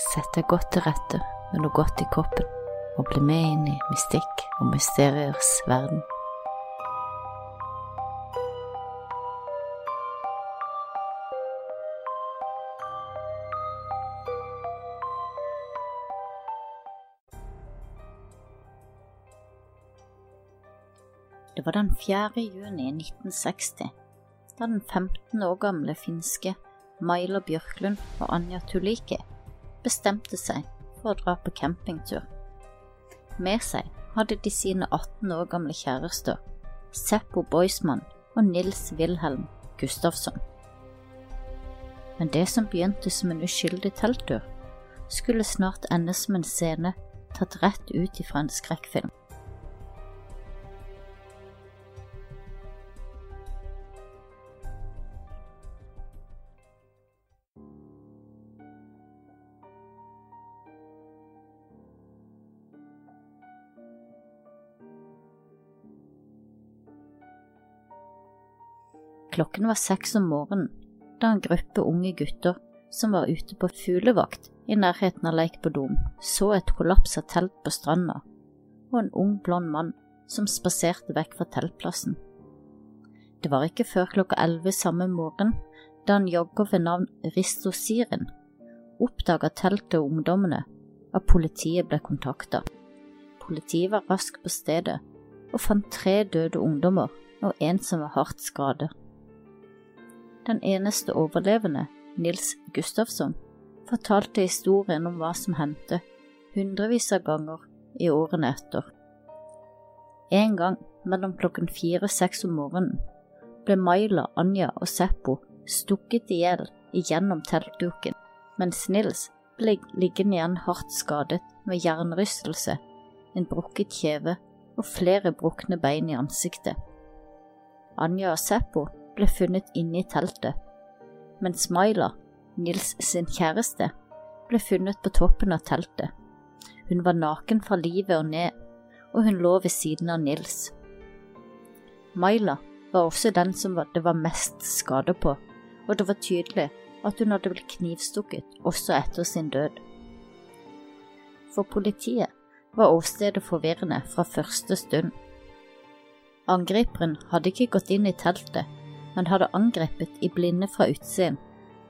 Sett deg godt til rette med noe godt i kroppen, og bli med inn i mystikk og mysteriers verden. Det var den 4. juni 1960, da den 15 år gamle finske Mailer Bjørklund og Anja Tulike bestemte seg for å dra på campingtur. Med seg hadde de sine 18 år gamle kjærester, Seppo Boismann og Nils Wilhelm Gustafsson. Men det som begynte som en uskyldig telttur, skulle snart ende som en scene tatt rett ut ifra en skrekkfilm. Klokken var seks om morgenen da en gruppe unge gutter som var ute på fuglevakt i nærheten av Leik på Dom, så et kollapsa telt på stranda og en ung, blond mann som spaserte vekk fra teltplassen. Det var ikke før klokka elleve samme morgen, da en jogger ved navn Risto Sirin oppdaga teltet og ungdommene, at politiet ble kontakta. Politiet var raskt på stedet og fant tre døde ungdommer og en som var hardt skadet. Den eneste overlevende, Nils Gustafsson, fortalte historien om hva som hendte hundrevis av ganger i årene etter. En gang mellom klokken fire og seks om morgenen ble Maila, Anja og Seppo stukket i hjel igjennom teltduken, mens Nils ble liggende igjen hardt skadet med hjernerystelse, en brukket kjeve og flere brukne bein i ansiktet. Anja og Seppo ble funnet inne i teltet, mens Myla, Nils sin kjæreste, ble funnet på toppen av teltet. Hun var naken fra livet og ned, og hun lå ved siden av Nils. Myla var også den som det var mest skade på, og det var tydelig at hun hadde blitt knivstukket også etter sin død. For politiet var åstedet forvirrende fra første stund. Angriperen hadde ikke gått inn i teltet men hadde angrepet i blinde fra utsiden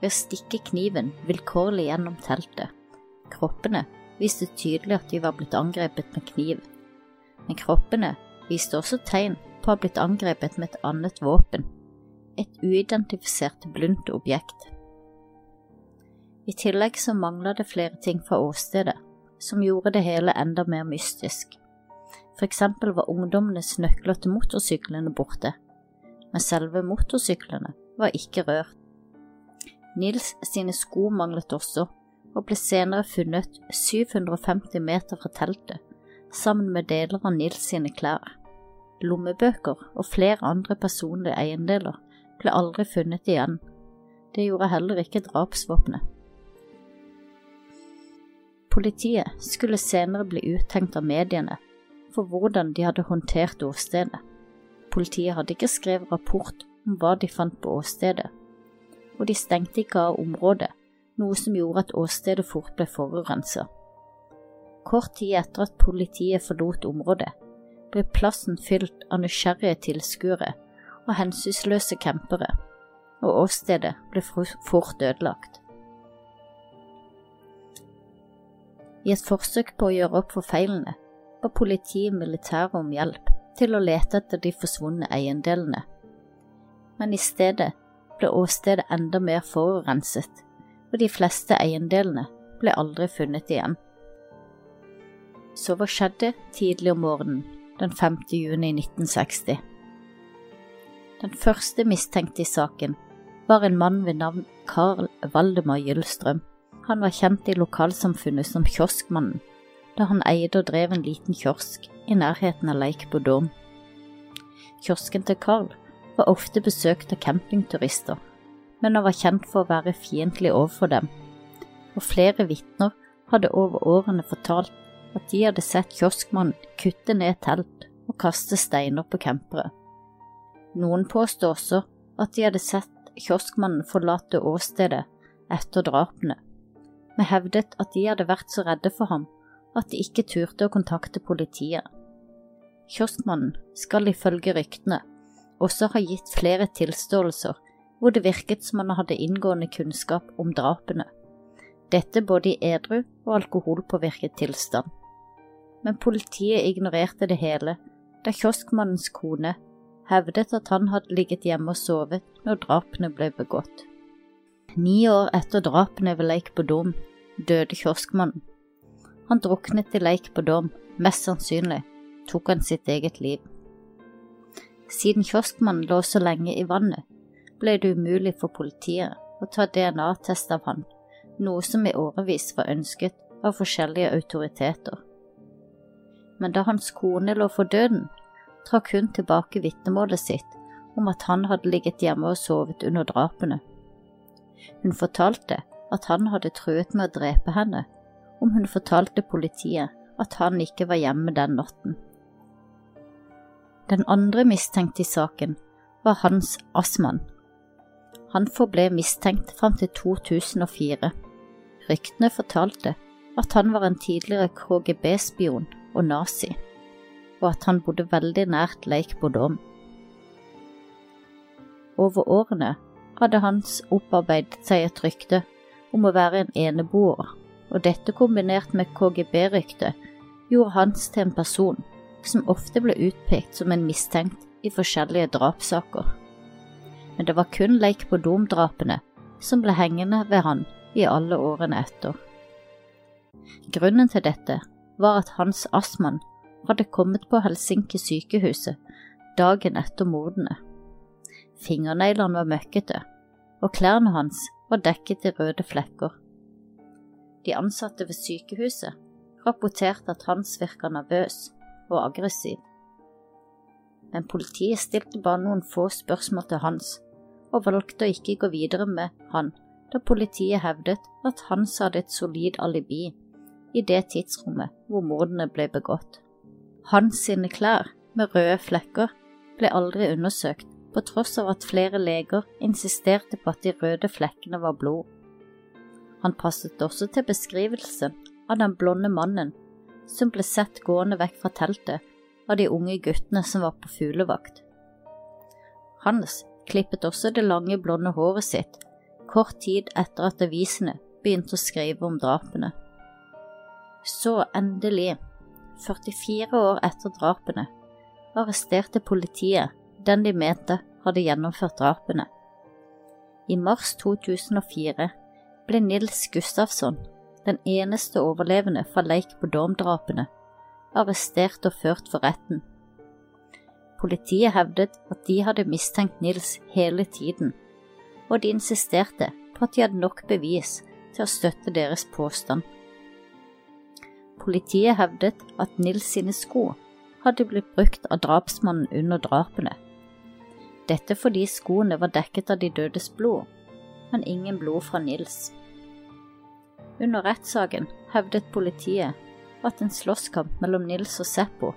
ved å stikke kniven vilkårlig gjennom teltet. Kroppene viste tydelig at de var blitt angrepet med kniv, men kroppene viste også tegn på å ha blitt angrepet med et annet våpen, et uidentifisert blunt objekt. I tillegg så mangla det flere ting fra åstedet, som gjorde det hele enda mer mystisk. For eksempel var ungdommenes nøkler til motorsyklene borte, men selve motorsyklene var ikke rørt. Nils sine sko manglet også, og ble senere funnet 750 meter fra teltet, sammen med deler av Nils sine klær. Lommebøker og flere andre personlige eiendeler ble aldri funnet igjen. Det gjorde heller ikke drapsvåpenet. Politiet skulle senere bli uttenkt av mediene for hvordan de hadde håndtert åstedet. Politiet hadde ikke skrevet rapport om hva de fant på åstedet, og de stengte ikke av området, noe som gjorde at åstedet fort ble forurenset. Kort tid etter at politiet forlot området, ble plassen fylt av nysgjerrige tilskuere og hensynsløse campere, og åstedet ble fort ødelagt. I et forsøk på å gjøre opp for feilene ba politiet militæret om hjelp, til å lete etter de forsvunne eiendelene, men i stedet ble åstedet enda mer forurenset, og de fleste eiendelene ble aldri funnet igjen. Så hva skjedde tidlig om morgenen den 5. juni 1960? Den første mistenkte i saken var en mann ved navn Carl Valdemar Gyllstrøm. Han var kjent i lokalsamfunnet som Kioskmannen, da han eide og drev en liten kiosk i nærheten av Lake Bodom. Kiosken til Carl var ofte besøkt av campingturister, men han var kjent for å være fiendtlig overfor dem, og flere vitner hadde over årene fortalt at de hadde sett kioskmannen kutte ned telt og kaste steiner på campere. Noen påstod også at de hadde sett kioskmannen forlate åstedet etter drapene, men hevdet at de hadde vært så redde for ham at de ikke turte å kontakte politiet. Kioskmannen skal ifølge ryktene også ha gitt flere tilståelser hvor det virket som han hadde inngående kunnskap om drapene, dette både i edru og alkoholpåvirket tilstand. Men politiet ignorerte det hele da kioskmannens kone hevdet at han hadde ligget hjemme og sovet når drapene ble begått. Ni år etter drapene ved Lake Bodom døde kioskmannen. Han druknet i leik på Dom, mest sannsynlig tok han sitt eget liv. Siden kioskmannen lå så lenge i vannet, ble det umulig for politiet å ta DNA-test av han, noe som i årevis var ønsket av forskjellige autoriteter. Men da hans kone lå for døden, trakk hun tilbake vitnemålet sitt om at han hadde ligget hjemme og sovet under drapene. Hun fortalte at han hadde truet med å drepe henne om hun fortalte politiet at han ikke var hjemme den natten. Den andre mistenkte i saken var Hans Assmann. Han forble mistenkt fram til 2004. Ryktene fortalte at han var en tidligere KGB-spion og nazi og at han bodde veldig nært Lake Bodom. Over årene hadde Hans opparbeidet seg et rykte om å være en eneboer, og dette kombinert med KGB-ryktet gjorde Hans til en person som ofte ble utpekt som en mistenkt i forskjellige drapssaker. Men det var kun Lake Bodom-drapene som ble hengende ved han i alle årene etter. Grunnen til dette var at Hans Assmann hadde kommet på Helsinki sykehuset dagen etter mordene. Fingerneglene var møkkete, og klærne hans var dekket i røde flekker. De ansatte ved sykehuset rapporterte at Hans virka nervøs og aggressiv. Men politiet stilte bare noen få spørsmål til Hans, og valgte å ikke gå videre med han da politiet hevdet at Hans hadde et solid alibi i det tidsrommet hvor mordene ble begått. Hans sine klær med røde flekker ble aldri undersøkt, på tross av at flere leger insisterte på at de røde flekkene var blod. Han passet også til beskrivelsen av den blonde mannen som ble sett gående vekk fra teltet av de unge guttene som var på fuglevakt. Hans klippet også det lange, blonde håret sitt kort tid etter at avisene begynte å skrive om drapene. Så endelig 44 år etter drapene, arresterte politiet den de mente hadde gjennomført drapene. I mars 2004 ble Nils Gustafsson, den eneste overlevende fra Lake Bodom-drapene, arrestert og ført for retten. Politiet hevdet at de hadde mistenkt Nils hele tiden, og de insisterte på at de hadde nok bevis til å støtte deres påstand. Politiet hevdet at Nils sine sko hadde blitt brukt av drapsmannen under drapene. Dette fordi skoene var dekket av de dødes blod, men ingen blod fra Nils. Under rettssaken hevdet politiet at en slåsskamp mellom Nils og Seppo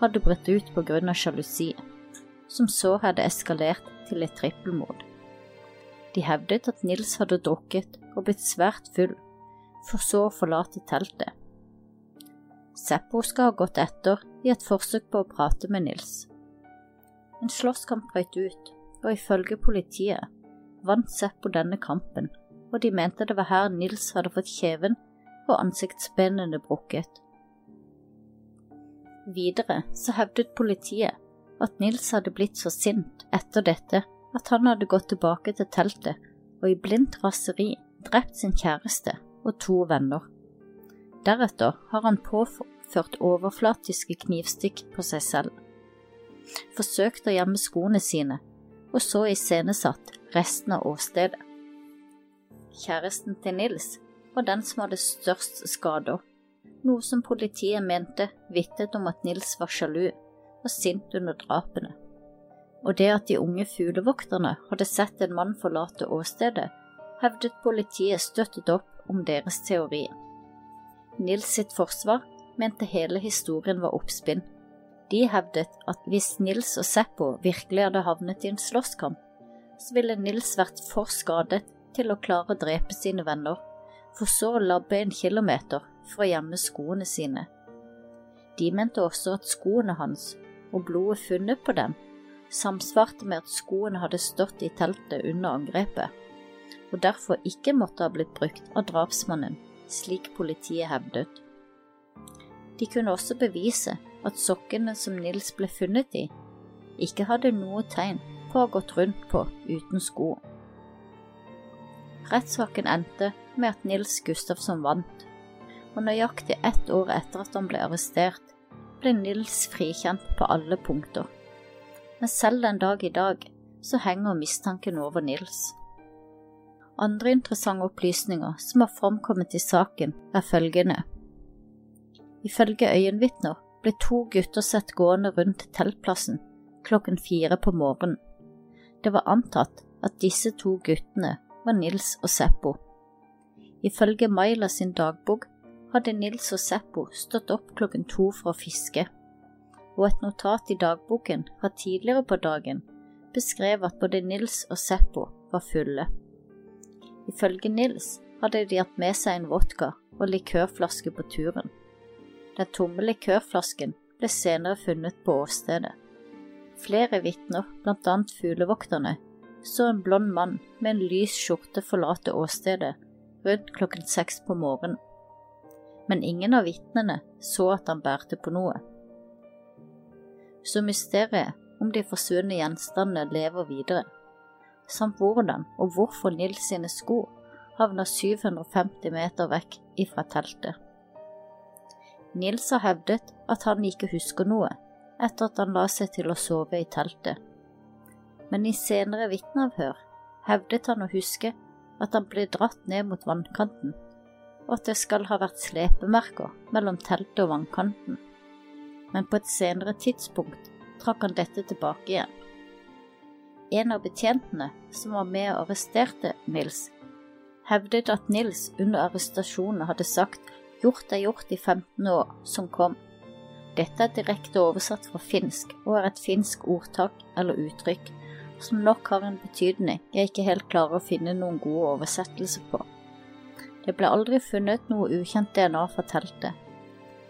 hadde brutt ut av sjalusi, som så hadde eskalert til et trippelmord. De hevdet at Nils hadde drukket og blitt svært full, for så å forlate teltet. Seppo skal ha gått etter i et forsøk på å prate med Nils. En slåsskamp brøt ut, og ifølge politiet vant Seppo denne kampen, og de mente det var her Nils hadde fått kjeven og ansiktsbenene brukket. Videre så hevdet politiet at Nils hadde blitt så sint etter dette at han hadde gått tilbake til teltet og i blindt raseri drept sin kjæreste og to venner. Deretter har han påført overflatiske knivstikk på seg selv, forsøkt å gjemme skoene sine, og så iscenesatt resten av åstedet. Kjæresten til Nils var den som hadde størst skader, noe som politiet mente vitnet om at Nils var sjalu og sint under drapene. Og det at de unge fuglevokterne hadde sett en mann forlate åstedet, hevdet politiet støttet opp om deres teori. Nils sitt forsvar mente hele historien var oppspinn. De hevdet at hvis Nils og Seppo virkelig hadde havnet i en slåsskamp, så ville Nils vært for skadet til å klare å drepe sine venner, for så å labbe en kilometer for å gjemme skoene sine. De mente også at skoene hans og blodet funnet på dem samsvarte med at skoene hadde stått i teltet under angrepet, og derfor ikke måtte ha blitt brukt av drapsmannen, slik politiet hevdet. De kunne også bevise at sokkene som Nils ble funnet i, ikke hadde noe tegn på å ha gått rundt på uten sko. Rettssaken endte med at Nils Gustafsson vant, og nøyaktig ett år etter at han ble arrestert, ble Nils frikjent på alle punkter. Men selv den dag i dag så henger mistanken over Nils. Andre interessante opplysninger som har framkommet i saken, er følgende. Ifølge øyenvitner ble to gutter sett gående rundt teltplassen klokken fire på morgenen. Det var antatt at disse to guttene var Nils og Seppo. Ifølge Maila sin dagbok hadde Nils og Seppo stått opp klokken to for å fiske, og et notat i dagboken fra tidligere på dagen beskrev at både Nils og Seppo var fulle. Ifølge Nils hadde de hatt med seg en vodka og likørflaske på turen. Den tomme likørflasken ble senere funnet på åstedet. Flere vitner, blant annet fuglevokterne, så en blond mann med en lys skjorte forlate åstedet rundt klokken seks på morgenen, men ingen av vitnene så at han bærte på noe. Så mysteriet om de forsvunne gjenstandene lever videre, samt hvordan og hvorfor Nils sine sko havna 750 meter vekk ifra teltet. Nils har hevdet at han ikke husker noe etter at han la seg til å sove i teltet men i senere vitneavhør hevdet han å huske at han ble dratt ned mot vannkanten, og at det skal ha vært slepemerker mellom teltet og vannkanten, men på et senere tidspunkt trakk han dette tilbake igjen. En av betjentene som var med og arresterte Nils, hevdet at Nils under arrestasjonen hadde sagt gjort er gjort i 15 år, som kom. Dette er direkte oversatt fra finsk og er et finsk ordtak eller uttrykk som nok har en betydning jeg ikke helt klarer å finne noen god oversettelse på. Det ble aldri funnet noe ukjent DNA fra teltet,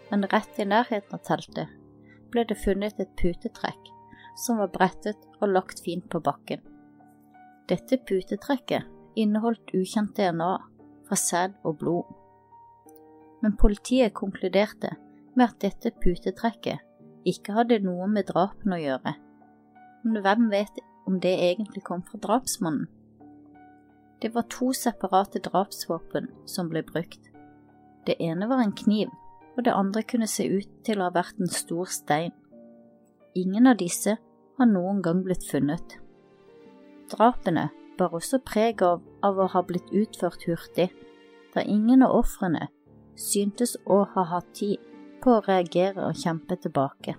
men rett i nærheten av teltet ble det funnet et putetrekk som var brettet og lagt fint på bakken. Dette putetrekket inneholdt ukjent DNA fra sæd og blod. Men politiet konkluderte med at dette putetrekket ikke hadde noe med drapene å gjøre. Men hvem vet om det egentlig kom fra drapsmannen. Det var to separate drapsvåpen som ble brukt. Det ene var en kniv, og det andre kunne se ut til å ha vært en stor stein. Ingen av disse har noen gang blitt funnet. Drapene bar også preg av, av å ha blitt utført hurtig, da ingen av ofrene syntes å ha hatt tid på å reagere og kjempe tilbake.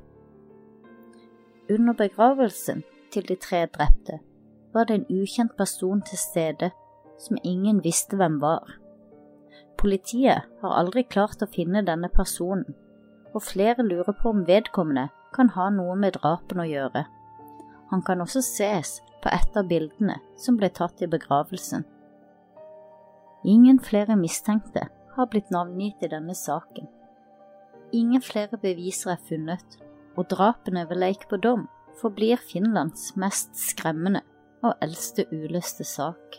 Under begravelsen til de tre drepte, var det en ukjent person til stede som ingen visste hvem var. Politiet har aldri klart å finne denne personen, og flere lurer på om vedkommende kan ha noe med drapene å gjøre. Han kan også ses på et av bildene som ble tatt i begravelsen. Ingen flere mistenkte har blitt navngitt i denne saken. Ingen flere beviser er funnet, og drapene ved Lake på dom forblir Finlands mest skremmende og eldste uløste sak.